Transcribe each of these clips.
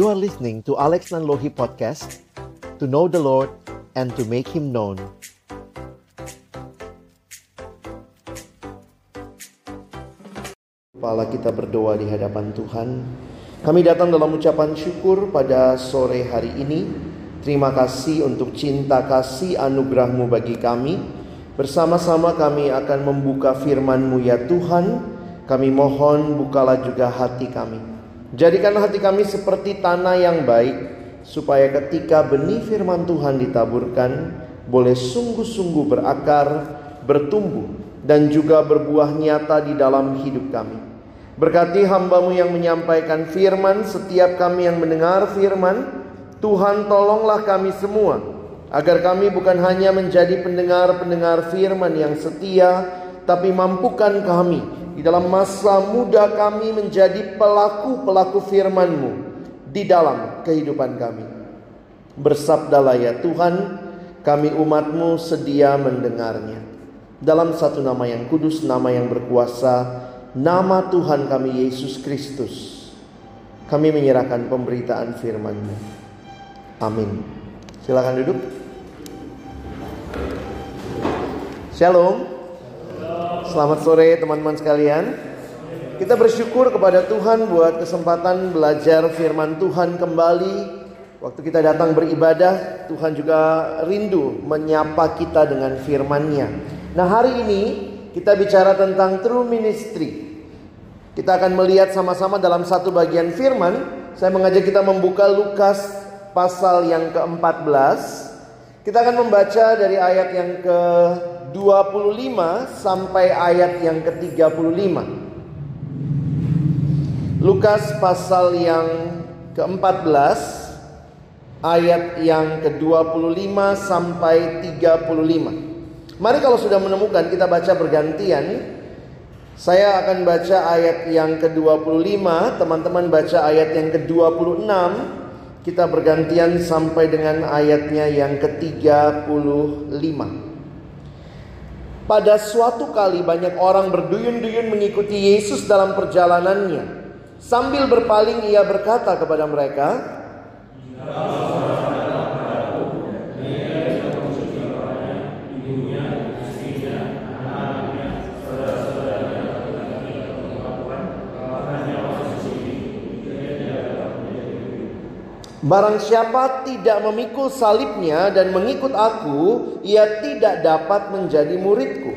You are listening to Alex Nanlohi Podcast To know the Lord and to make Him known. Kepala kita berdoa di hadapan Tuhan. Kami datang dalam ucapan syukur pada sore hari ini. Terima kasih untuk cinta kasih anugerahmu bagi kami. Bersama-sama kami akan membuka firman-Mu ya Tuhan. Kami mohon bukalah juga hati kami Jadikan hati kami seperti tanah yang baik Supaya ketika benih firman Tuhan ditaburkan Boleh sungguh-sungguh berakar, bertumbuh Dan juga berbuah nyata di dalam hidup kami. Berkati hambamu yang menyampaikan firman Setiap kami yang mendengar firman Tuhan tolonglah kami semua agar kami bukan hanya menjadi pendengar-pendengar firman yang setia tapi mampukan kami di dalam masa muda kami menjadi pelaku-pelaku firman-Mu di dalam kehidupan kami. Bersabdalah ya Tuhan, kami umat-Mu sedia mendengarnya. Dalam satu nama yang kudus, nama yang berkuasa, nama Tuhan kami Yesus Kristus. Kami menyerahkan pemberitaan firman-Mu. Amin. Silakan duduk. Shalom. Selamat sore teman-teman sekalian. Kita bersyukur kepada Tuhan buat kesempatan belajar firman Tuhan kembali. Waktu kita datang beribadah, Tuhan juga rindu menyapa kita dengan firman-Nya. Nah, hari ini kita bicara tentang true ministry. Kita akan melihat sama-sama dalam satu bagian firman. Saya mengajak kita membuka Lukas pasal yang ke-14. Kita akan membaca dari ayat yang ke-25 sampai ayat yang ke-35. Lukas pasal yang ke-14 ayat yang ke-25 sampai 35. Mari kalau sudah menemukan kita baca bergantian. Saya akan baca ayat yang ke-25, teman-teman baca ayat yang ke-26, kita bergantian sampai dengan ayatnya yang ke-35. Pada suatu kali banyak orang berduyun-duyun mengikuti Yesus dalam perjalanannya. Sambil berpaling ia berkata kepada mereka, Barang siapa tidak memikul salibnya dan mengikut aku, ia tidak dapat menjadi muridku.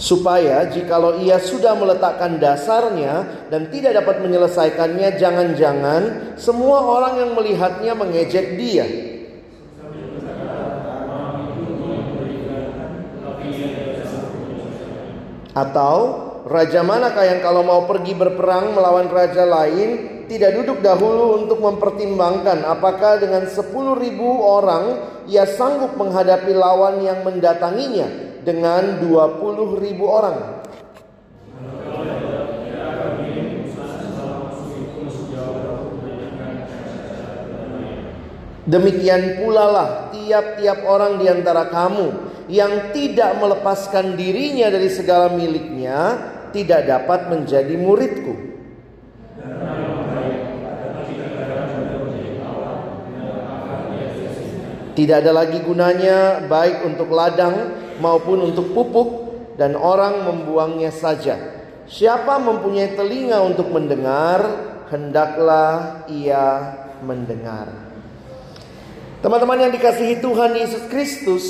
Supaya jikalau ia sudah meletakkan dasarnya dan tidak dapat menyelesaikannya, jangan-jangan semua orang yang melihatnya mengejek dia. Atau raja manakah yang kalau mau pergi berperang melawan raja lain tidak duduk dahulu untuk mempertimbangkan apakah dengan 10 ribu orang ia sanggup menghadapi lawan yang mendatanginya dengan 20 ribu orang. Demikian pula lah tiap-tiap orang di antara kamu yang tidak melepaskan dirinya dari segala miliknya tidak dapat menjadi muridku. Tidak ada lagi gunanya baik untuk ladang maupun untuk pupuk dan orang membuangnya saja. Siapa mempunyai telinga untuk mendengar, hendaklah ia mendengar. Teman-teman yang dikasihi Tuhan Yesus Kristus,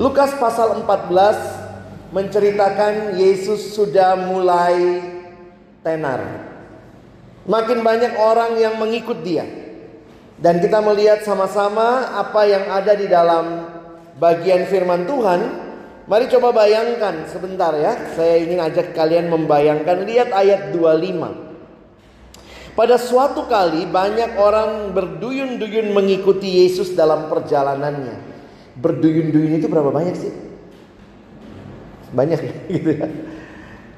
Lukas pasal 14 menceritakan Yesus sudah mulai tenar. Makin banyak orang yang mengikut dia. Dan kita melihat sama-sama apa yang ada di dalam bagian firman Tuhan. Mari coba bayangkan sebentar ya. Saya ingin ajak kalian membayangkan. Lihat ayat 25. Pada suatu kali banyak orang berduyun-duyun mengikuti Yesus dalam perjalanannya. Berduyun-duyun itu berapa banyak sih? Banyak gitu ya.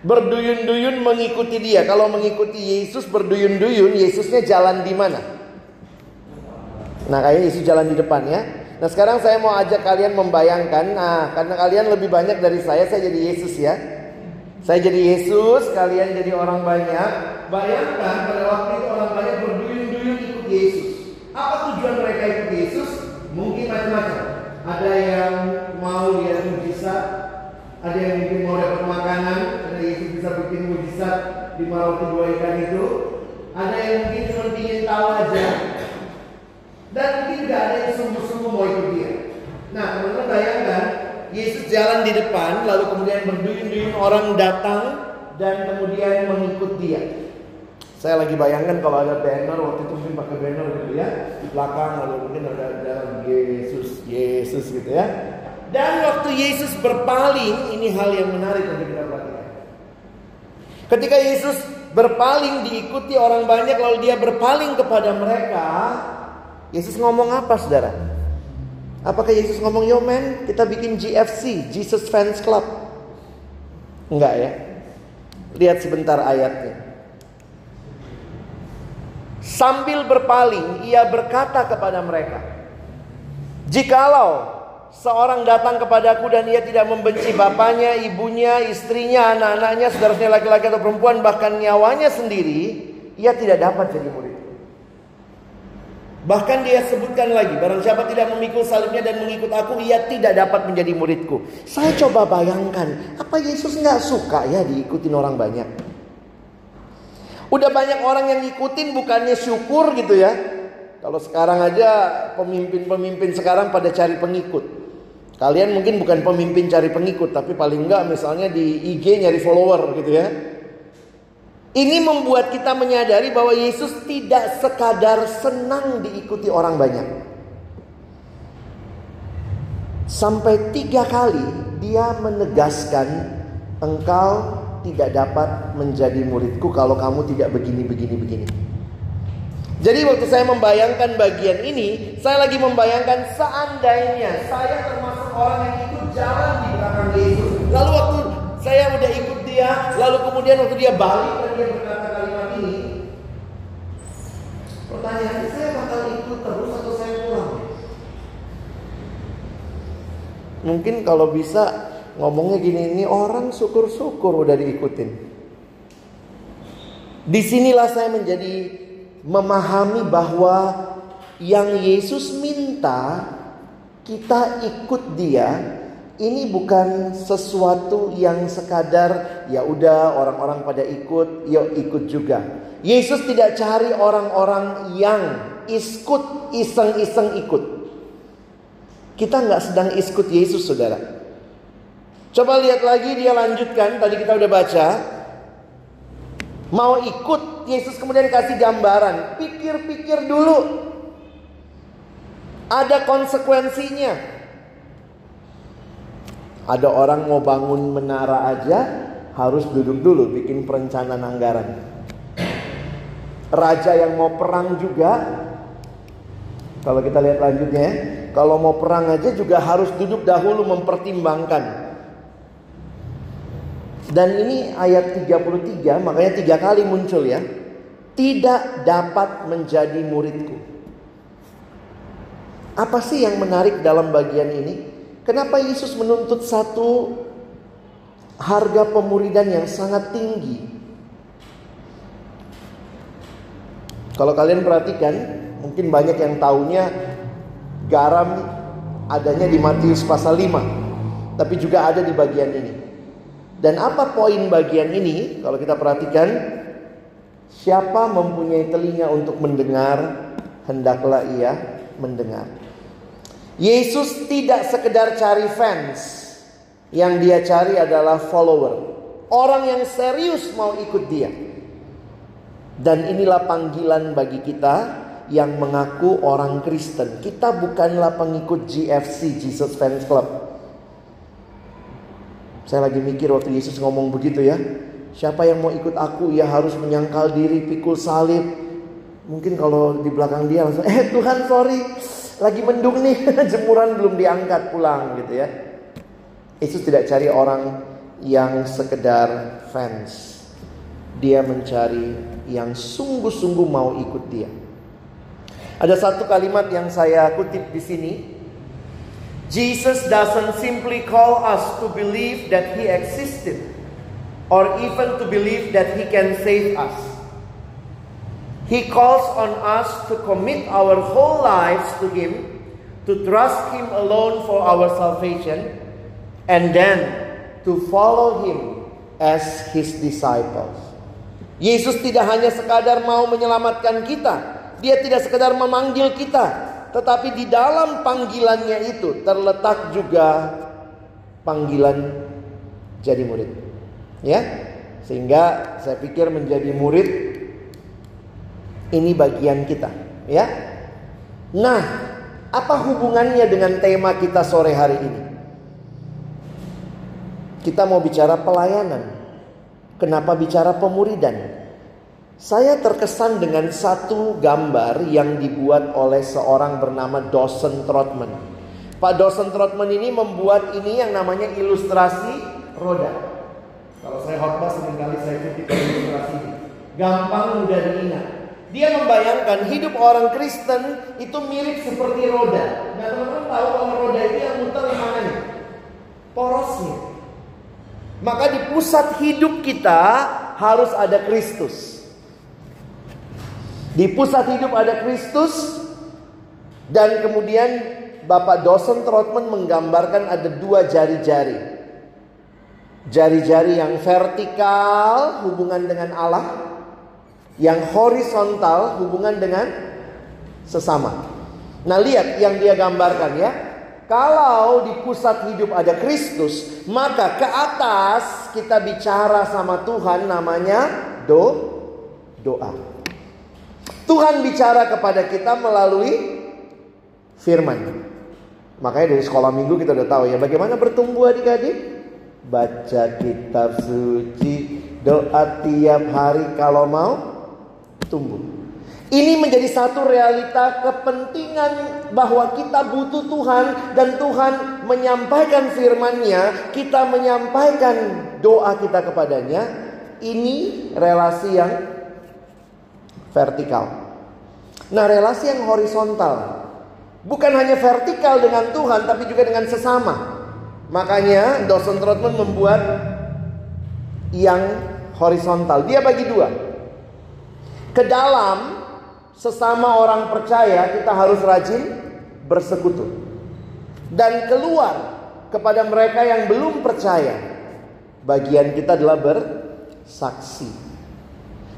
Berduyun-duyun mengikuti dia. Kalau mengikuti Yesus berduyun-duyun, Yesusnya jalan di mana? Nah, kayak Yesus jalan di depan ya. Nah, sekarang saya mau ajak kalian membayangkan, nah, karena kalian lebih banyak dari saya, saya jadi Yesus ya. Saya jadi Yesus, kalian jadi orang banyak. Bayangkan pada waktu itu orang banyak berduyun-duyun ikut Yesus. Apa tujuan mereka ikut Yesus? Mungkin macam-macam. Ada yang mau lihat mujizat, ada yang mungkin mau dapat makanan, karena Yesus bisa bikin mujizat di roti dua ikan itu. Ada yang mungkin cuma ingin tahu aja, dan tidak ada yang sungguh-sungguh mau ikut dia. Nah, teman-teman bayangkan, Yesus jalan di depan, lalu kemudian berduyun-duyun orang datang dan kemudian mengikut dia. Saya lagi bayangkan kalau ada banner waktu itu mungkin pakai banner gitu ya di belakang lalu mungkin ada ada Yesus Yesus gitu ya. Dan waktu Yesus berpaling ini hal yang menarik untuk kita perhatikan. Ketika Yesus berpaling diikuti orang banyak lalu dia berpaling kepada mereka, Yesus ngomong apa saudara? Apakah Yesus ngomong, yo man, kita bikin GFC, Jesus Fans Club? Enggak ya. Lihat sebentar ayatnya. Sambil berpaling, ia berkata kepada mereka, Jikalau seorang datang kepadaku dan ia tidak membenci bapaknya, ibunya, istrinya, anak-anaknya, saudaranya laki-laki atau perempuan, bahkan nyawanya sendiri, ia tidak dapat jadi murid. Bahkan dia sebutkan lagi, barang siapa tidak memikul salibnya dan mengikut aku, ia tidak dapat menjadi muridku. Saya coba bayangkan, apa Yesus nggak suka ya diikutin orang banyak? Udah banyak orang yang ngikutin bukannya syukur gitu ya. Kalau sekarang aja pemimpin-pemimpin sekarang pada cari pengikut. Kalian mungkin bukan pemimpin cari pengikut, tapi paling enggak misalnya di IG nyari follower gitu ya. Ini membuat kita menyadari bahwa Yesus tidak sekadar senang diikuti orang banyak. Sampai tiga kali dia menegaskan engkau tidak dapat menjadi muridku kalau kamu tidak begini, begini, begini. Jadi waktu saya membayangkan bagian ini, saya lagi membayangkan seandainya saya termasuk orang yang ikut jalan di belakang Yesus. Lalu waktu saya udah ikut dia, lalu kemudian waktu dia balik dan dia berkata kalimat ini, pertanyaannya saya bakal ikut terus atau saya pulang? Mungkin kalau bisa ngomongnya gini, ini orang syukur-syukur udah diikutin. Di sinilah saya menjadi memahami bahwa yang Yesus minta kita ikut dia ini bukan sesuatu yang sekadar ya udah orang-orang pada ikut, yuk ikut juga. Yesus tidak cari orang-orang yang ikut iseng-iseng ikut. Kita nggak sedang ikut Yesus, saudara. Coba lihat lagi dia lanjutkan. Tadi kita udah baca. Mau ikut, Yesus kemudian kasih gambaran. Pikir-pikir dulu. Ada konsekuensinya. Ada orang mau bangun menara aja harus duduk dulu bikin perencanaan anggaran. Raja yang mau perang juga kalau kita lihat lanjutnya ya, kalau mau perang aja juga harus duduk dahulu mempertimbangkan. Dan ini ayat 33 makanya tiga kali muncul ya. Tidak dapat menjadi muridku. Apa sih yang menarik dalam bagian ini? Kenapa Yesus menuntut satu harga pemuridan yang sangat tinggi? Kalau kalian perhatikan, mungkin banyak yang taunya garam adanya di Matius pasal 5, tapi juga ada di bagian ini. Dan apa poin bagian ini? Kalau kita perhatikan, siapa mempunyai telinga untuk mendengar, hendaklah ia mendengar. Yesus tidak sekedar cari fans. Yang dia cari adalah follower. Orang yang serius mau ikut dia. Dan inilah panggilan bagi kita yang mengaku orang Kristen. Kita bukanlah pengikut GFC, Jesus Fans Club. Saya lagi mikir waktu Yesus ngomong begitu ya. Siapa yang mau ikut aku ya harus menyangkal diri, pikul salib. Mungkin kalau di belakang dia langsung, eh Tuhan sorry, lagi mendung nih, jemuran belum diangkat pulang gitu ya. Yesus tidak cari orang yang sekedar fans. Dia mencari yang sungguh-sungguh mau ikut dia. Ada satu kalimat yang saya kutip di sini. Jesus doesn't simply call us to believe that he existed or even to believe that he can save us. He calls on us to commit our whole lives to him, to trust him alone for our salvation, and then to follow him as his disciples. Yesus tidak hanya sekadar mau menyelamatkan kita, dia tidak sekadar memanggil kita, tetapi di dalam panggilannya itu terletak juga panggilan jadi murid. Ya. Sehingga saya pikir menjadi murid ini bagian kita, ya. Nah, apa hubungannya dengan tema kita sore hari ini? Kita mau bicara pelayanan. Kenapa bicara pemuridan? Saya terkesan dengan satu gambar yang dibuat oleh seorang bernama Dawson Trotman. Pak Dawson Trotman ini membuat ini yang namanya ilustrasi roda. Kalau saya khotbah sering kali saya kutip ilustrasi ini. Gampang mudah diingat. Dia membayangkan hidup orang Kristen itu mirip seperti roda. Nah teman-teman tahu kalau roda itu yang muter mana? Porosnya. Maka di pusat hidup kita harus ada Kristus. Di pusat hidup ada Kristus dan kemudian Bapak Dosen Trotman menggambarkan ada dua jari-jari. Jari-jari yang vertikal hubungan dengan Allah, yang horizontal hubungan dengan sesama. Nah, lihat yang dia gambarkan ya. Kalau di pusat hidup ada Kristus, maka ke atas kita bicara sama Tuhan namanya do doa. Tuhan bicara kepada kita melalui firman. Makanya dari sekolah minggu kita udah tahu ya bagaimana bertumbuh adik-adik. Baca kitab suci, doa tiap hari kalau mau tumbuh. Ini menjadi satu realita kepentingan bahwa kita butuh Tuhan dan Tuhan menyampaikan firman-Nya, kita menyampaikan doa kita kepadanya. Ini relasi yang vertikal. Nah, relasi yang horizontal bukan hanya vertikal dengan Tuhan tapi juga dengan sesama. Makanya Dawson Trotman membuat yang horizontal. Dia bagi dua. Ke dalam sesama orang percaya kita harus rajin bersekutu. Dan keluar kepada mereka yang belum percaya. Bagian kita adalah bersaksi.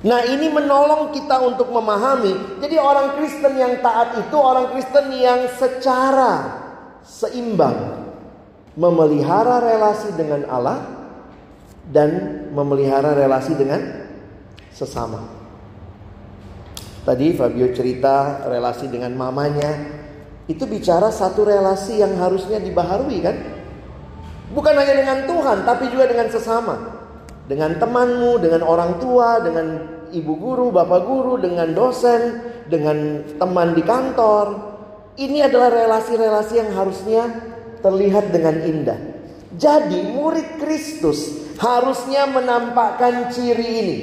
Nah ini menolong kita untuk memahami. Jadi orang Kristen yang taat itu orang Kristen yang secara seimbang. Memelihara relasi dengan Allah. Dan memelihara relasi dengan sesama. Tadi Fabio cerita relasi dengan mamanya. Itu bicara satu relasi yang harusnya dibaharui kan? Bukan hanya dengan Tuhan, tapi juga dengan sesama. Dengan temanmu, dengan orang tua, dengan ibu guru, bapak guru, dengan dosen, dengan teman di kantor. Ini adalah relasi-relasi yang harusnya terlihat dengan indah. Jadi murid Kristus harusnya menampakkan ciri ini.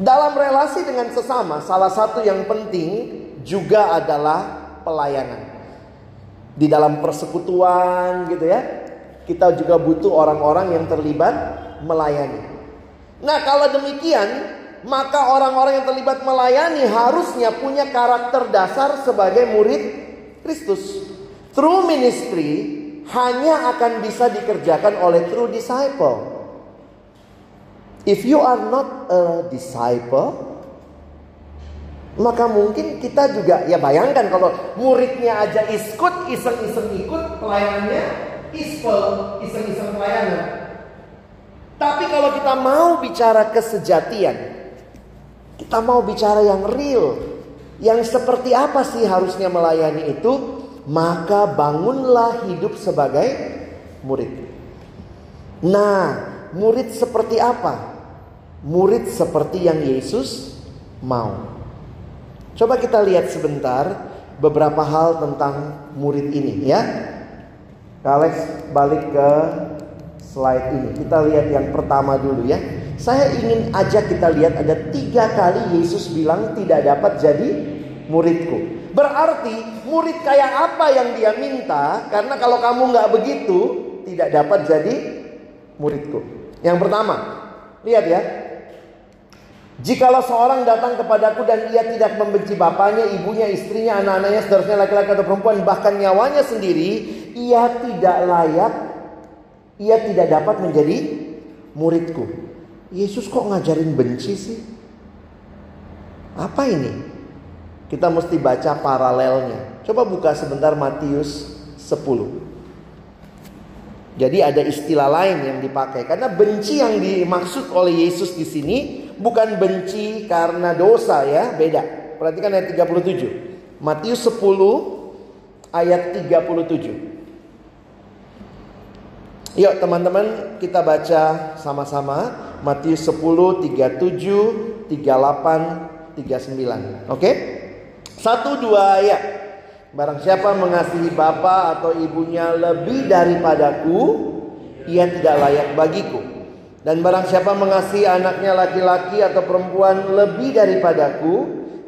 Dalam relasi dengan sesama, salah satu yang penting juga adalah pelayanan. Di dalam persekutuan gitu ya, kita juga butuh orang-orang yang terlibat melayani. Nah, kalau demikian, maka orang-orang yang terlibat melayani harusnya punya karakter dasar sebagai murid Kristus. True ministry hanya akan bisa dikerjakan oleh true disciple. If you are not a disciple, maka mungkin kita juga ya bayangkan kalau muridnya aja ikut iseng-iseng ikut pelayanannya ispel iseng-iseng pelayanan. Tapi kalau kita mau bicara kesejatian, kita mau bicara yang real, yang seperti apa sih harusnya melayani itu, maka bangunlah hidup sebagai murid. Nah, murid seperti apa? murid seperti yang Yesus mau. Coba kita lihat sebentar beberapa hal tentang murid ini ya. Alex balik ke slide ini. Kita lihat yang pertama dulu ya. Saya ingin ajak kita lihat ada tiga kali Yesus bilang tidak dapat jadi muridku. Berarti murid kayak apa yang dia minta? Karena kalau kamu nggak begitu, tidak dapat jadi muridku. Yang pertama, lihat ya. Jikalau seorang datang kepadaku dan ia tidak membenci bapaknya, ibunya, istrinya, anak-anaknya, seterusnya laki-laki atau perempuan, bahkan nyawanya sendiri, ia tidak layak, ia tidak dapat menjadi muridku. Yesus kok ngajarin benci sih? Apa ini? Kita mesti baca paralelnya. Coba buka sebentar Matius 10. Jadi ada istilah lain yang dipakai karena benci yang dimaksud oleh Yesus di sini bukan benci karena dosa ya, beda. Perhatikan ayat 37. Matius 10 ayat 37. Yuk teman-teman kita baca sama-sama Matius 10, 37, 38, 39. Oke? Satu dua ayat. Barang siapa mengasihi bapa atau ibunya lebih daripadaku, ia tidak layak bagiku. Dan barang siapa mengasihi anaknya laki-laki atau perempuan lebih daripadaku,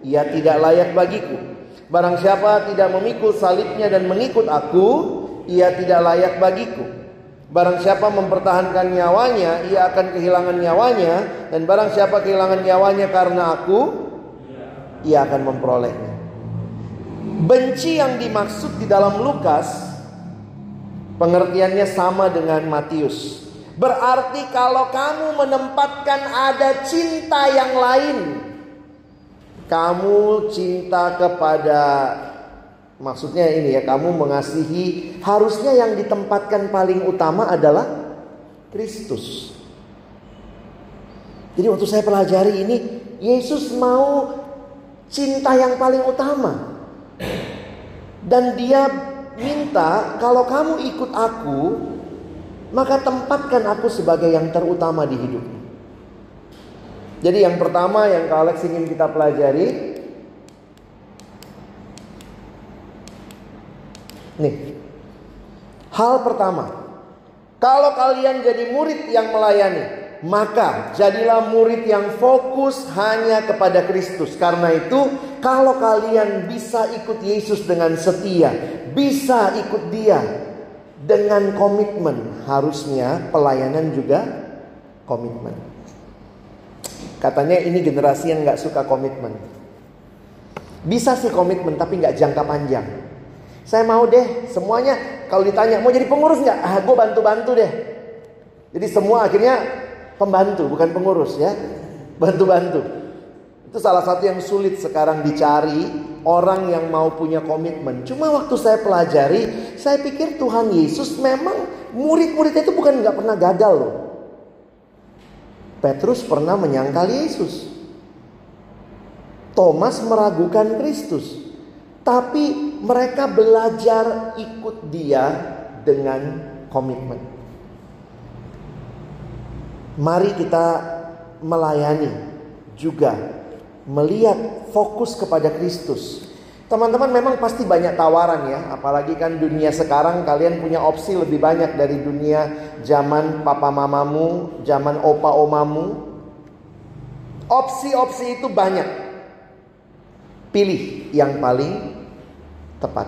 ia tidak layak bagiku. Barang siapa tidak memikul salibnya dan mengikut aku, ia tidak layak bagiku. Barang siapa mempertahankan nyawanya, ia akan kehilangan nyawanya. Dan barang siapa kehilangan nyawanya karena aku, ia akan memperolehnya. Benci yang dimaksud di dalam Lukas, pengertiannya sama dengan Matius. Berarti kalau kamu menempatkan ada cinta yang lain, kamu cinta kepada Maksudnya ini ya, kamu mengasihi, harusnya yang ditempatkan paling utama adalah Kristus. Jadi waktu saya pelajari ini, Yesus mau cinta yang paling utama. Dan dia minta kalau kamu ikut aku, maka tempatkan aku sebagai yang terutama di hidupmu. Jadi yang pertama yang Kak Alex ingin kita pelajari Nih. Hal pertama, kalau kalian jadi murid yang melayani, maka jadilah murid yang fokus hanya kepada Kristus. Karena itu, kalau kalian bisa ikut Yesus dengan setia, bisa ikut Dia dengan komitmen, harusnya pelayanan juga komitmen. Katanya ini generasi yang nggak suka komitmen. Bisa sih komitmen tapi nggak jangka panjang. Saya mau deh semuanya kalau ditanya mau jadi pengurus nggak? Ah, gue bantu-bantu deh. Jadi semua akhirnya pembantu bukan pengurus ya, bantu-bantu. Itu salah satu yang sulit sekarang dicari orang yang mau punya komitmen. Cuma waktu saya pelajari, saya pikir Tuhan Yesus memang murid-muridnya itu bukan nggak pernah gagal loh. Petrus pernah menyangkal Yesus. Thomas meragukan Kristus. Tapi mereka belajar ikut dia dengan komitmen. Mari kita melayani juga melihat fokus kepada Kristus. Teman-teman memang pasti banyak tawaran ya, apalagi kan dunia sekarang kalian punya opsi lebih banyak dari dunia zaman papa mamamu, zaman opa omamu. Opsi-opsi itu banyak. Pilih yang paling tepat.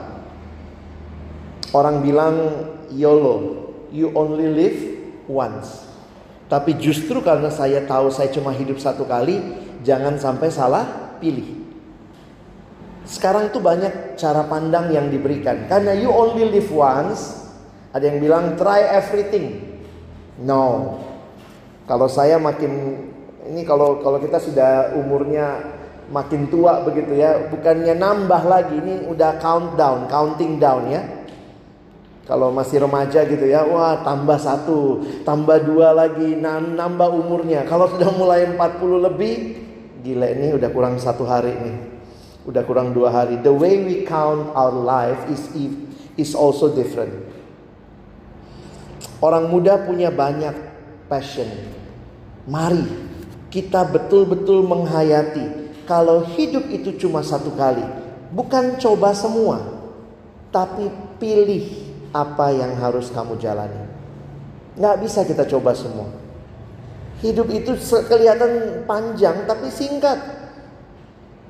Orang bilang YOLO, you only live once. Tapi justru karena saya tahu saya cuma hidup satu kali, jangan sampai salah pilih. Sekarang tuh banyak cara pandang yang diberikan. Karena you only live once, ada yang bilang try everything. No. Kalau saya makin ini kalau kalau kita sudah umurnya makin tua begitu ya, bukannya nambah lagi, ini udah countdown, counting down ya. Kalau masih remaja gitu ya, wah tambah satu, tambah dua lagi, nambah umurnya. Kalau sudah mulai 40 lebih, gila ini udah kurang satu hari nih. Udah kurang dua hari. The way we count our life is is also different. Orang muda punya banyak passion. Mari kita betul-betul menghayati kalau hidup itu cuma satu kali, bukan coba semua, tapi pilih apa yang harus kamu jalani. Nggak bisa kita coba semua. Hidup itu kelihatan panjang tapi singkat.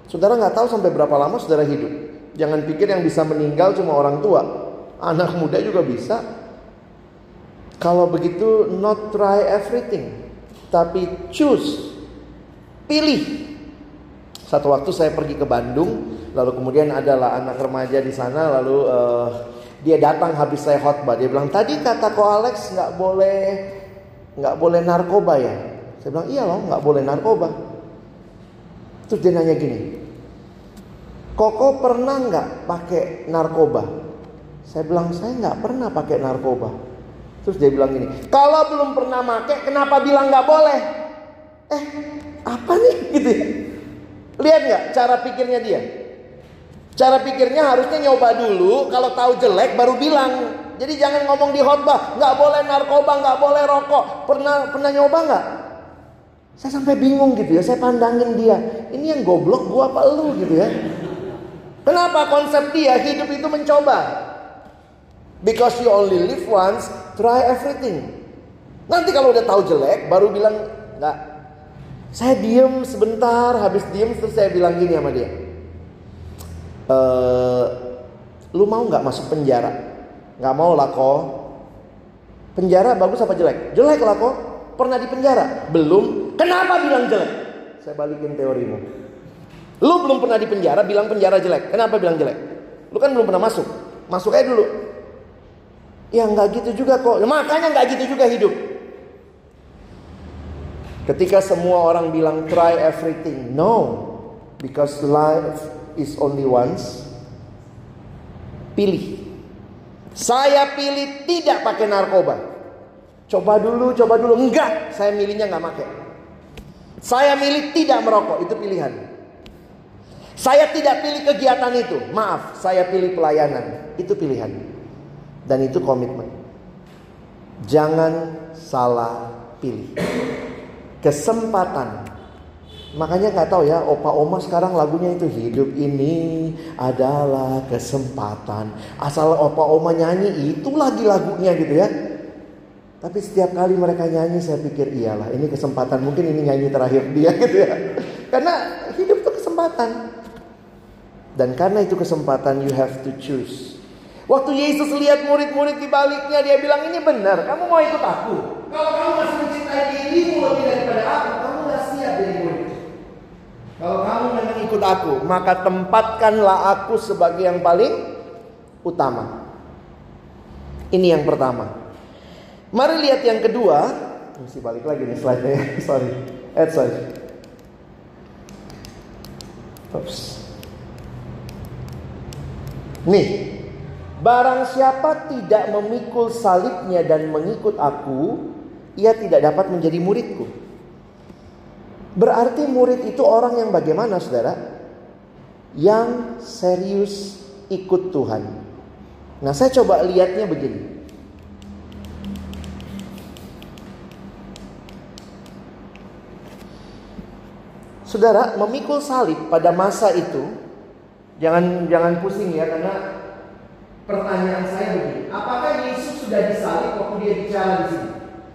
Saudara nggak tahu sampai berapa lama saudara hidup. Jangan pikir yang bisa meninggal cuma orang tua. Anak muda juga bisa. Kalau begitu not try everything. Tapi choose. Pilih. Satu waktu saya pergi ke Bandung, lalu kemudian adalah anak remaja di sana, lalu uh, dia datang habis saya khotbah. Dia bilang tadi kata ko Alex nggak boleh nggak boleh narkoba ya. Saya bilang iya loh nggak boleh narkoba. Terus dia nanya gini, Koko pernah nggak pakai narkoba? Saya bilang saya nggak pernah pakai narkoba. Terus dia bilang gini, kalau belum pernah pakai, kenapa bilang nggak boleh? Eh, apa nih gitu ya? Lihat nggak cara pikirnya dia? Cara pikirnya harusnya nyoba dulu, kalau tahu jelek baru bilang. Jadi jangan ngomong di khotbah, nggak boleh narkoba, nggak boleh rokok. Pernah pernah nyoba nggak? Saya sampai bingung gitu ya, saya pandangin dia. Ini yang goblok gua apa lu gitu ya? Kenapa konsep dia hidup itu mencoba? Because you only live once, try everything. Nanti kalau udah tahu jelek, baru bilang nggak. Saya diem sebentar, habis diem terus saya bilang gini sama dia. E, lu mau nggak masuk penjara? Nggak mau lah kok. Penjara bagus apa jelek? Jelek lah kok. Pernah di penjara? Belum. Kenapa bilang jelek? Saya balikin teorimu. Lu belum pernah di penjara, bilang penjara jelek. Kenapa bilang jelek? Lu kan belum pernah masuk. Masuk aja dulu. Ya nggak gitu juga kok. Ya, makanya nggak gitu juga hidup. Ketika semua orang bilang try everything, no, because life is only once. Pilih. Saya pilih tidak pakai narkoba. Coba dulu, coba dulu. Enggak, saya milihnya nggak pakai. Saya milih tidak merokok, itu pilihan. Saya tidak pilih kegiatan itu. Maaf, saya pilih pelayanan. Itu pilihan. Dan itu komitmen. Jangan salah pilih. Kesempatan. Makanya nggak tahu ya, opa oma sekarang lagunya itu hidup ini adalah kesempatan. Asal opa oma nyanyi itu lagi lagunya gitu ya. Tapi setiap kali mereka nyanyi saya pikir iyalah ini kesempatan mungkin ini nyanyi terakhir dia gitu ya. Karena hidup itu kesempatan. Dan karena itu kesempatan you have to choose. Waktu Yesus lihat murid-murid di baliknya, dia bilang ini benar, kamu mau ikut aku. Kalau kamu masih mencintai dirimu lebih daripada aku, kamu gak siap jadi murid. Kalau kamu memang ikut aku, maka tempatkanlah aku sebagai yang paling utama. Ini yang pertama. Mari lihat yang kedua. Mesti balik lagi nih slide-nya. sorry. Eh, sorry. Oops. Nih, barang siapa tidak memikul salibnya dan mengikut aku, ia tidak dapat menjadi muridku. Berarti murid itu orang yang bagaimana saudara? Yang serius ikut Tuhan. Nah saya coba lihatnya begini. Saudara, memikul salib pada masa itu Jangan jangan pusing ya karena pertanyaan saya begini, apakah Yesus sudah disalib waktu dia bicara di sini?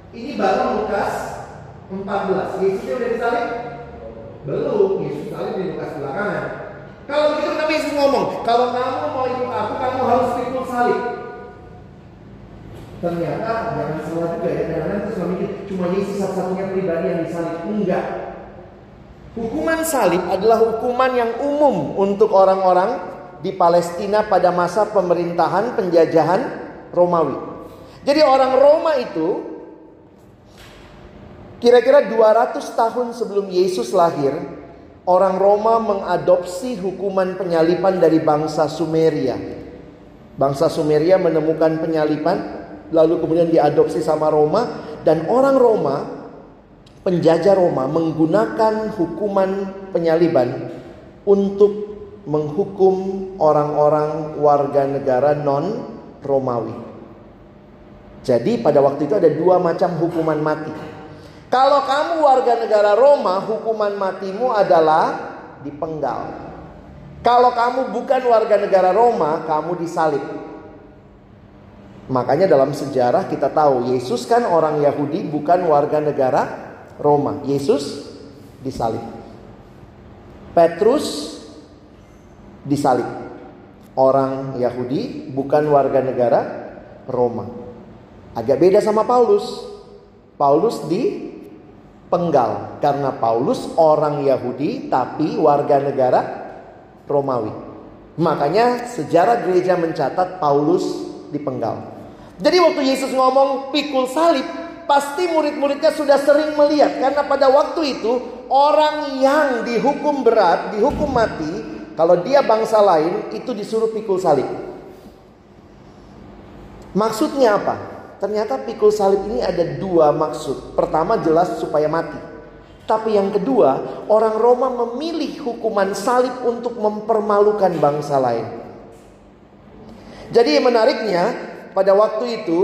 Ini baru Lukas 14. Yesus sudah disalib? Belum, Yesus salib di Lukas belakangan. Kalau begitu kami Yesus ngomong, kalau kamu mau ikut aku, kamu harus ikut salib. Ternyata jangan salah juga ya, kadang-kadang terus mikir cuma Yesus satu-satunya pribadi yang disalib. Enggak, Hukuman salib adalah hukuman yang umum untuk orang-orang di Palestina pada masa pemerintahan penjajahan Romawi. Jadi orang Roma itu kira-kira 200 tahun sebelum Yesus lahir, orang Roma mengadopsi hukuman penyalipan dari bangsa Sumeria. Bangsa Sumeria menemukan penyalipan lalu kemudian diadopsi sama Roma dan orang Roma penjajah Roma menggunakan hukuman penyaliban untuk menghukum orang-orang warga negara non Romawi. Jadi pada waktu itu ada dua macam hukuman mati. Kalau kamu warga negara Roma, hukuman matimu adalah dipenggal. Kalau kamu bukan warga negara Roma, kamu disalib. Makanya dalam sejarah kita tahu Yesus kan orang Yahudi bukan warga negara Roma. Yesus disalib. Petrus disalib. Orang Yahudi bukan warga negara Roma. Agak beda sama Paulus. Paulus di penggal karena Paulus orang Yahudi tapi warga negara Romawi. Makanya sejarah gereja mencatat Paulus dipenggal. Jadi waktu Yesus ngomong pikul salib, pasti murid-muridnya sudah sering melihat karena pada waktu itu orang yang dihukum berat, dihukum mati kalau dia bangsa lain itu disuruh pikul salib. Maksudnya apa? Ternyata pikul salib ini ada dua maksud. Pertama jelas supaya mati. Tapi yang kedua, orang Roma memilih hukuman salib untuk mempermalukan bangsa lain. Jadi menariknya, pada waktu itu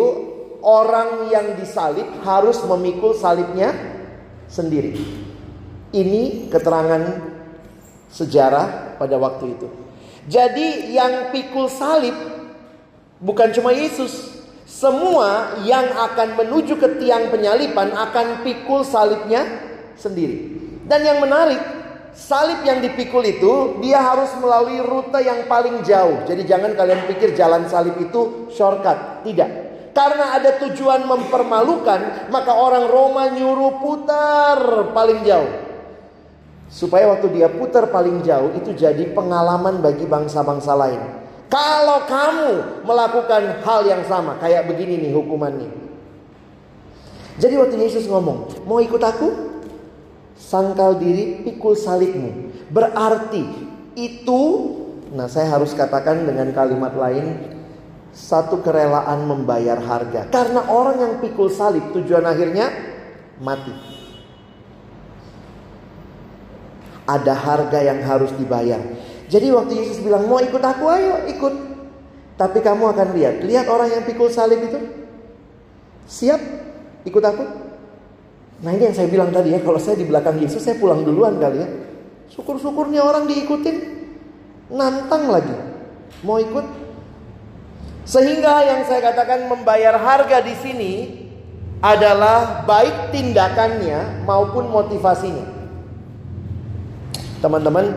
orang yang disalib harus memikul salibnya sendiri. Ini keterangan sejarah pada waktu itu. Jadi yang pikul salib bukan cuma Yesus. Semua yang akan menuju ke tiang penyalipan akan pikul salibnya sendiri. Dan yang menarik, salib yang dipikul itu dia harus melalui rute yang paling jauh. Jadi jangan kalian pikir jalan salib itu shortcut. Tidak. Karena ada tujuan mempermalukan, maka orang Roma nyuruh putar paling jauh. Supaya waktu dia putar paling jauh itu jadi pengalaman bagi bangsa-bangsa lain. Kalau kamu melakukan hal yang sama, kayak begini nih hukumannya. Jadi waktu Yesus ngomong, mau ikut aku? Sangkal diri, pikul salibmu. Berarti itu, nah saya harus katakan dengan kalimat lain, satu kerelaan membayar harga. Karena orang yang pikul salib tujuan akhirnya mati. Ada harga yang harus dibayar. Jadi waktu Yesus bilang mau ikut aku ayo ikut. Tapi kamu akan lihat, lihat orang yang pikul salib itu. Siap ikut aku? Nah ini yang saya bilang tadi ya, kalau saya di belakang Yesus saya pulang duluan kali ya. Syukur-syukurnya orang diikutin, nantang lagi. Mau ikut? Sehingga yang saya katakan membayar harga di sini adalah baik tindakannya maupun motivasinya. Teman-teman,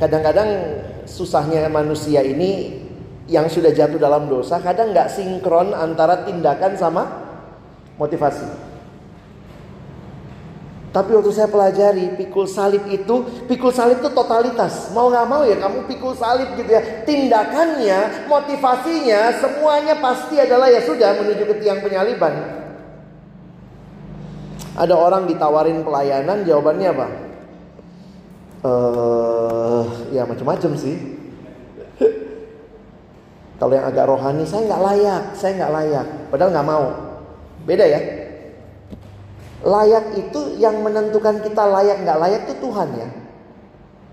kadang-kadang susahnya manusia ini yang sudah jatuh dalam dosa kadang nggak sinkron antara tindakan sama motivasi. Tapi waktu saya pelajari pikul salib itu, pikul salib itu totalitas. Mau nggak mau ya kamu pikul salib gitu ya. Tindakannya, motivasinya, semuanya pasti adalah ya sudah menuju ke tiang penyaliban. Ada orang ditawarin pelayanan, jawabannya apa? Uh, ya macam-macam sih. Kalau yang agak rohani, saya nggak layak, saya nggak layak. Padahal nggak mau. Beda ya. Layak itu yang menentukan kita layak nggak layak itu Tuhan ya.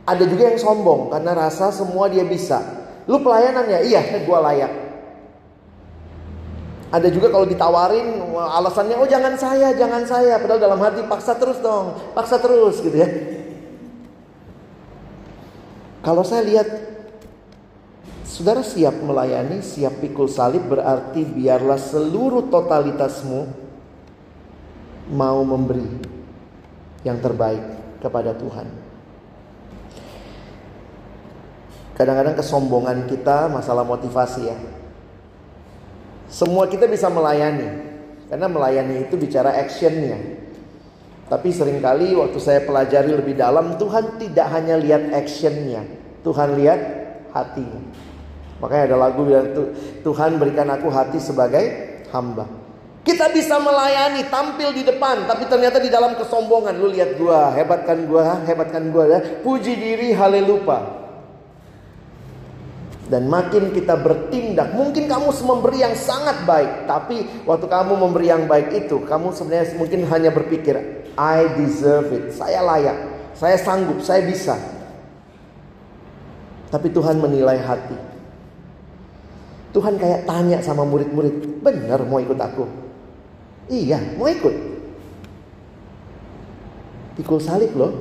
Ada juga yang sombong karena rasa semua dia bisa. Lu pelayanan ya, iya, gue layak. Ada juga kalau ditawarin alasannya, oh jangan saya, jangan saya. Padahal dalam hati paksa terus dong, paksa terus gitu ya. Kalau saya lihat saudara siap melayani, siap pikul salib berarti biarlah seluruh totalitasmu mau memberi yang terbaik kepada Tuhan. Kadang-kadang kesombongan kita masalah motivasi ya. Semua kita bisa melayani. Karena melayani itu bicara actionnya. Tapi sering kali waktu saya pelajari lebih dalam, Tuhan tidak hanya lihat actionnya, Tuhan lihat hatinya. Makanya ada lagu bilang Tuhan berikan aku hati sebagai hamba. Kita bisa melayani, tampil di depan, tapi ternyata di dalam kesombongan. Lu lihat gua, hebatkan gua, hebatkan gua ya. Puji diri, haleluya. Dan makin kita bertindak, mungkin kamu memberi yang sangat baik, tapi waktu kamu memberi yang baik itu, kamu sebenarnya mungkin hanya berpikir, I deserve it. Saya layak. Saya sanggup. Saya bisa. Tapi Tuhan menilai hati. Tuhan kayak tanya sama murid-murid, benar mau ikut aku? Iya, mau ikut. Pikul salib loh.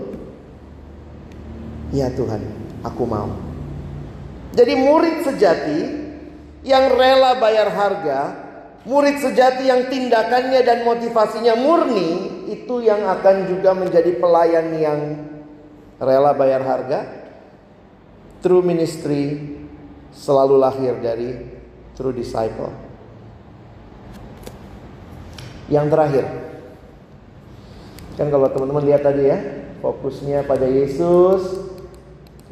Iya Tuhan, aku mau. Jadi murid sejati yang rela bayar harga Murid sejati yang tindakannya dan motivasinya murni itu yang akan juga menjadi pelayan yang rela bayar harga. True ministry selalu lahir dari true disciple. Yang terakhir, kan kalau teman-teman lihat tadi ya, fokusnya pada Yesus.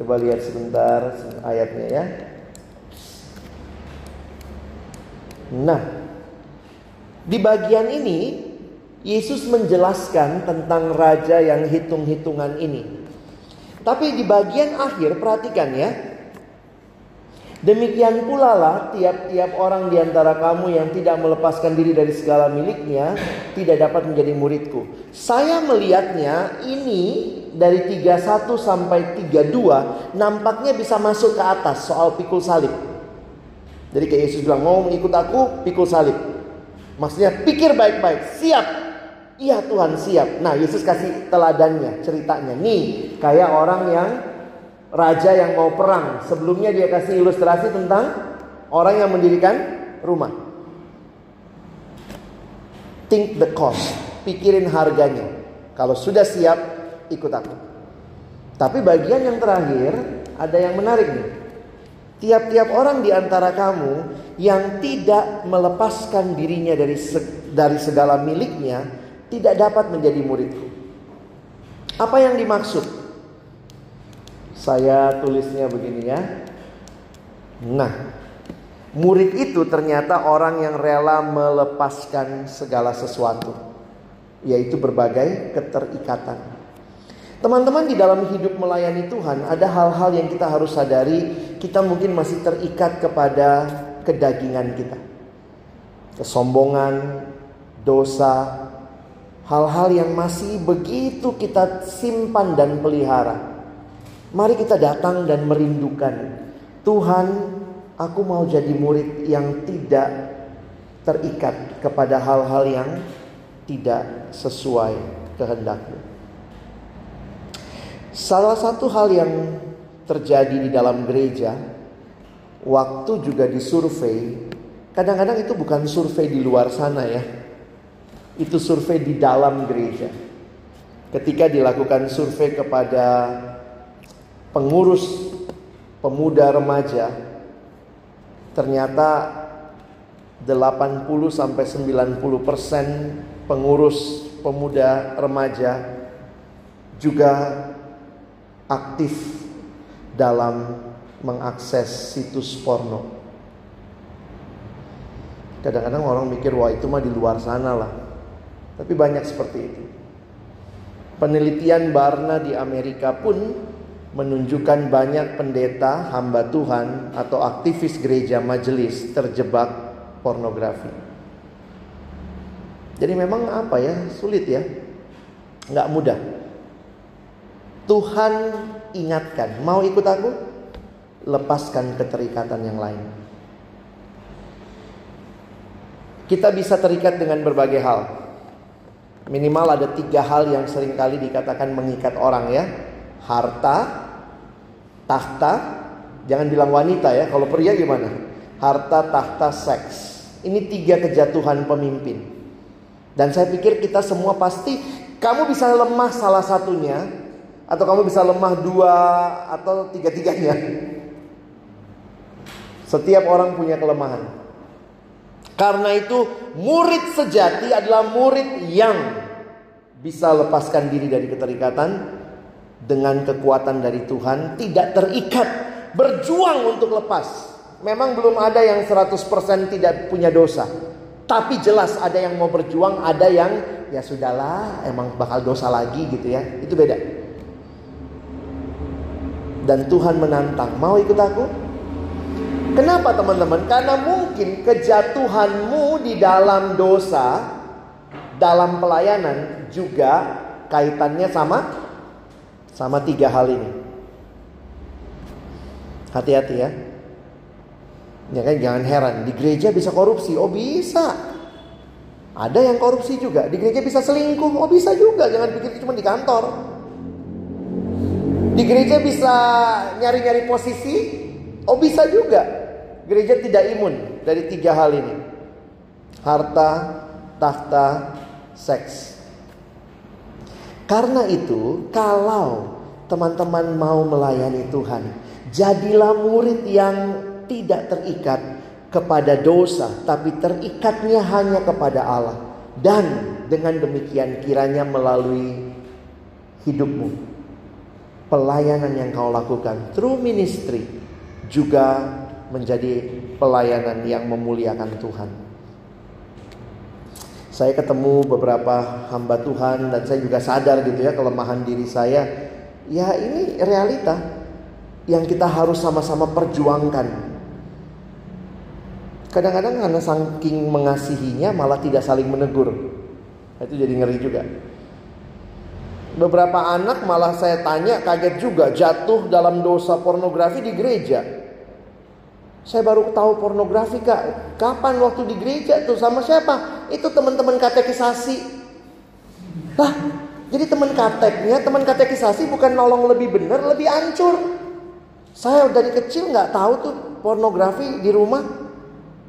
Coba lihat sebentar ayatnya ya. Nah, di bagian ini Yesus menjelaskan tentang raja yang hitung-hitungan ini. Tapi di bagian akhir perhatikan ya. Demikian pula lah tiap-tiap orang di antara kamu yang tidak melepaskan diri dari segala miliknya tidak dapat menjadi muridku. Saya melihatnya ini dari 31 sampai 32 nampaknya bisa masuk ke atas soal pikul salib. Jadi kayak Yesus bilang mau mengikut aku pikul salib. Maksudnya pikir baik-baik, siap. Iya Tuhan siap. Nah Yesus kasih teladannya, ceritanya. Nih kayak orang yang raja yang mau perang. Sebelumnya dia kasih ilustrasi tentang orang yang mendirikan rumah. Think the cost, pikirin harganya. Kalau sudah siap, ikut aku. Tapi bagian yang terakhir ada yang menarik nih. Tiap-tiap orang di antara kamu yang tidak melepaskan dirinya dari dari segala miliknya tidak dapat menjadi muridku. Apa yang dimaksud? Saya tulisnya begini ya. Nah, murid itu ternyata orang yang rela melepaskan segala sesuatu, yaitu berbagai keterikatan. Teman-teman di dalam hidup melayani Tuhan ada hal-hal yang kita harus sadari, kita mungkin masih terikat kepada kedagingan kita. Kesombongan, dosa, hal-hal yang masih begitu kita simpan dan pelihara. Mari kita datang dan merindukan Tuhan, aku mau jadi murid yang tidak terikat kepada hal-hal yang tidak sesuai kehendakmu. Salah satu hal yang terjadi di dalam gereja, waktu juga disurvei, kadang-kadang itu bukan survei di luar sana ya, itu survei di dalam gereja. Ketika dilakukan survei kepada pengurus pemuda remaja ternyata 80 sampai 90 persen pengurus pemuda remaja juga aktif dalam mengakses situs porno. Kadang-kadang orang mikir wah itu mah di luar sana lah. Tapi banyak seperti itu. Penelitian Barna di Amerika pun menunjukkan banyak pendeta, hamba Tuhan, atau aktivis gereja majelis terjebak pornografi. Jadi memang apa ya, sulit ya, nggak mudah. Tuhan ingatkan, mau ikut aku? Lepaskan keterikatan yang lain. Kita bisa terikat dengan berbagai hal. Minimal ada tiga hal yang sering kali dikatakan mengikat orang ya. Harta, tahta, jangan bilang wanita ya, kalau pria gimana? Harta, tahta, seks. Ini tiga kejatuhan pemimpin. Dan saya pikir kita semua pasti kamu bisa lemah salah satunya atau kamu bisa lemah dua atau tiga-tiganya. Setiap orang punya kelemahan. Karena itu murid sejati adalah murid yang bisa lepaskan diri dari keterikatan dengan kekuatan dari Tuhan, tidak terikat, berjuang untuk lepas. Memang belum ada yang 100% tidak punya dosa. Tapi jelas ada yang mau berjuang, ada yang ya sudahlah, emang bakal dosa lagi gitu ya. Itu beda. Dan Tuhan menantang, mau ikut aku? Kenapa teman-teman? Karena mungkin kejatuhanmu di dalam dosa, dalam pelayanan juga kaitannya sama sama tiga hal ini. Hati-hati ya. Ya kan jangan heran, di gereja bisa korupsi. Oh bisa. Ada yang korupsi juga. Di gereja bisa selingkuh. Oh bisa juga. Jangan pikir cuma di kantor. Di gereja bisa nyari-nyari posisi. Oh bisa juga. Gereja tidak imun dari tiga hal ini. harta, tahta, seks. Karena itu, kalau teman-teman mau melayani Tuhan, jadilah murid yang tidak terikat kepada dosa, tapi terikatnya hanya kepada Allah. Dan dengan demikian kiranya melalui hidupmu, pelayanan yang kau lakukan, true ministry, juga menjadi pelayanan yang memuliakan Tuhan. Saya ketemu beberapa hamba Tuhan dan saya juga sadar gitu ya kelemahan diri saya. Ya ini realita yang kita harus sama-sama perjuangkan. Kadang-kadang karena saking mengasihinya malah tidak saling menegur. Itu jadi ngeri juga. Beberapa anak malah saya tanya kaget juga jatuh dalam dosa pornografi di gereja. Saya baru tahu pornografi kak. Kapan waktu di gereja tuh sama siapa? Itu teman-teman katekisasi. Lah, jadi teman kateknya, teman katekisasi bukan nolong lebih benar, lebih hancur. Saya dari kecil nggak tahu tuh pornografi di rumah.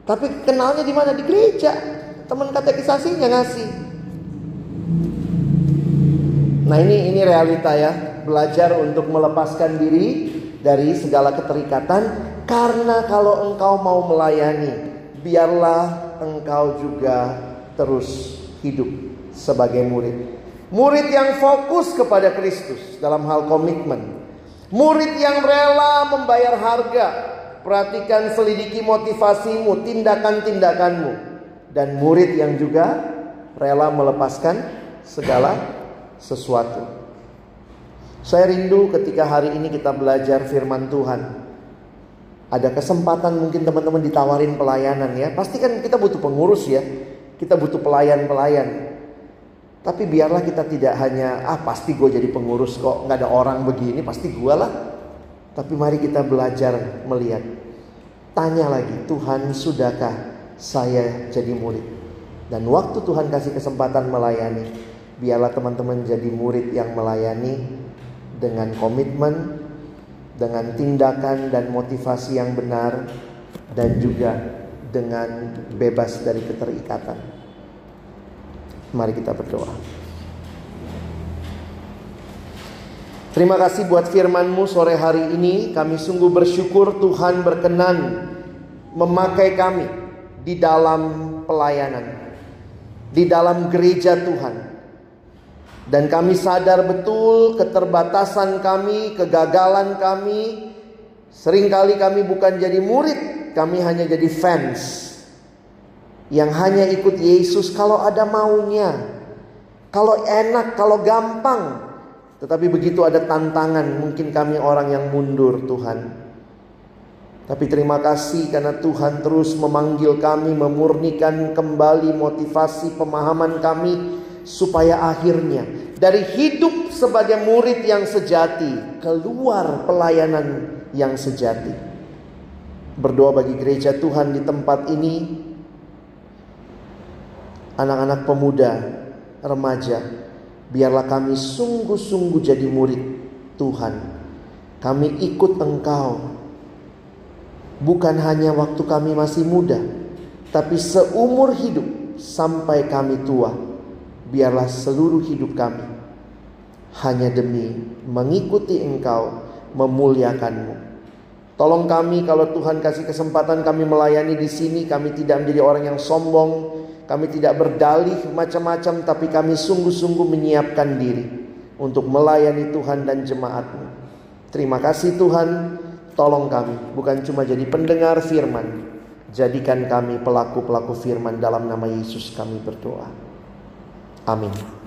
Tapi kenalnya di mana? Di gereja. Teman katekisasinya ngasih. Nah ini ini realita ya. Belajar untuk melepaskan diri dari segala keterikatan karena kalau engkau mau melayani, biarlah engkau juga terus hidup sebagai murid. Murid yang fokus kepada Kristus dalam hal komitmen. Murid yang rela membayar harga. Perhatikan selidiki motivasimu, tindakan-tindakanmu. Dan murid yang juga rela melepaskan segala sesuatu. Saya rindu ketika hari ini kita belajar firman Tuhan ada kesempatan mungkin teman-teman ditawarin pelayanan ya. Pasti kan kita butuh pengurus ya. Kita butuh pelayan-pelayan. Tapi biarlah kita tidak hanya ah pasti gue jadi pengurus kok nggak ada orang begini pasti gue lah. Tapi mari kita belajar melihat. Tanya lagi Tuhan sudahkah saya jadi murid? Dan waktu Tuhan kasih kesempatan melayani, biarlah teman-teman jadi murid yang melayani dengan komitmen, dengan tindakan dan motivasi yang benar dan juga dengan bebas dari keterikatan. Mari kita berdoa. Terima kasih buat firman-Mu sore hari ini. Kami sungguh bersyukur Tuhan berkenan memakai kami di dalam pelayanan. Di dalam gereja Tuhan dan kami sadar betul keterbatasan kami, kegagalan kami. Seringkali kami bukan jadi murid, kami hanya jadi fans. Yang hanya ikut Yesus kalau ada maunya. Kalau enak, kalau gampang. Tetapi begitu ada tantangan, mungkin kami orang yang mundur Tuhan. Tapi terima kasih karena Tuhan terus memanggil kami, memurnikan kembali motivasi pemahaman kami supaya akhirnya dari hidup sebagai murid yang sejati keluar pelayanan yang sejati. Berdoa bagi gereja Tuhan di tempat ini anak-anak pemuda, remaja, biarlah kami sungguh-sungguh jadi murid Tuhan. Kami ikut Engkau. Bukan hanya waktu kami masih muda, tapi seumur hidup sampai kami tua biarlah seluruh hidup kami hanya demi mengikuti Engkau, memuliakanmu. Tolong kami kalau Tuhan kasih kesempatan kami melayani di sini, kami tidak menjadi orang yang sombong, kami tidak berdalih macam-macam, tapi kami sungguh-sungguh menyiapkan diri untuk melayani Tuhan dan jemaatmu. Terima kasih Tuhan, tolong kami bukan cuma jadi pendengar firman, jadikan kami pelaku-pelaku firman dalam nama Yesus kami berdoa. Amin.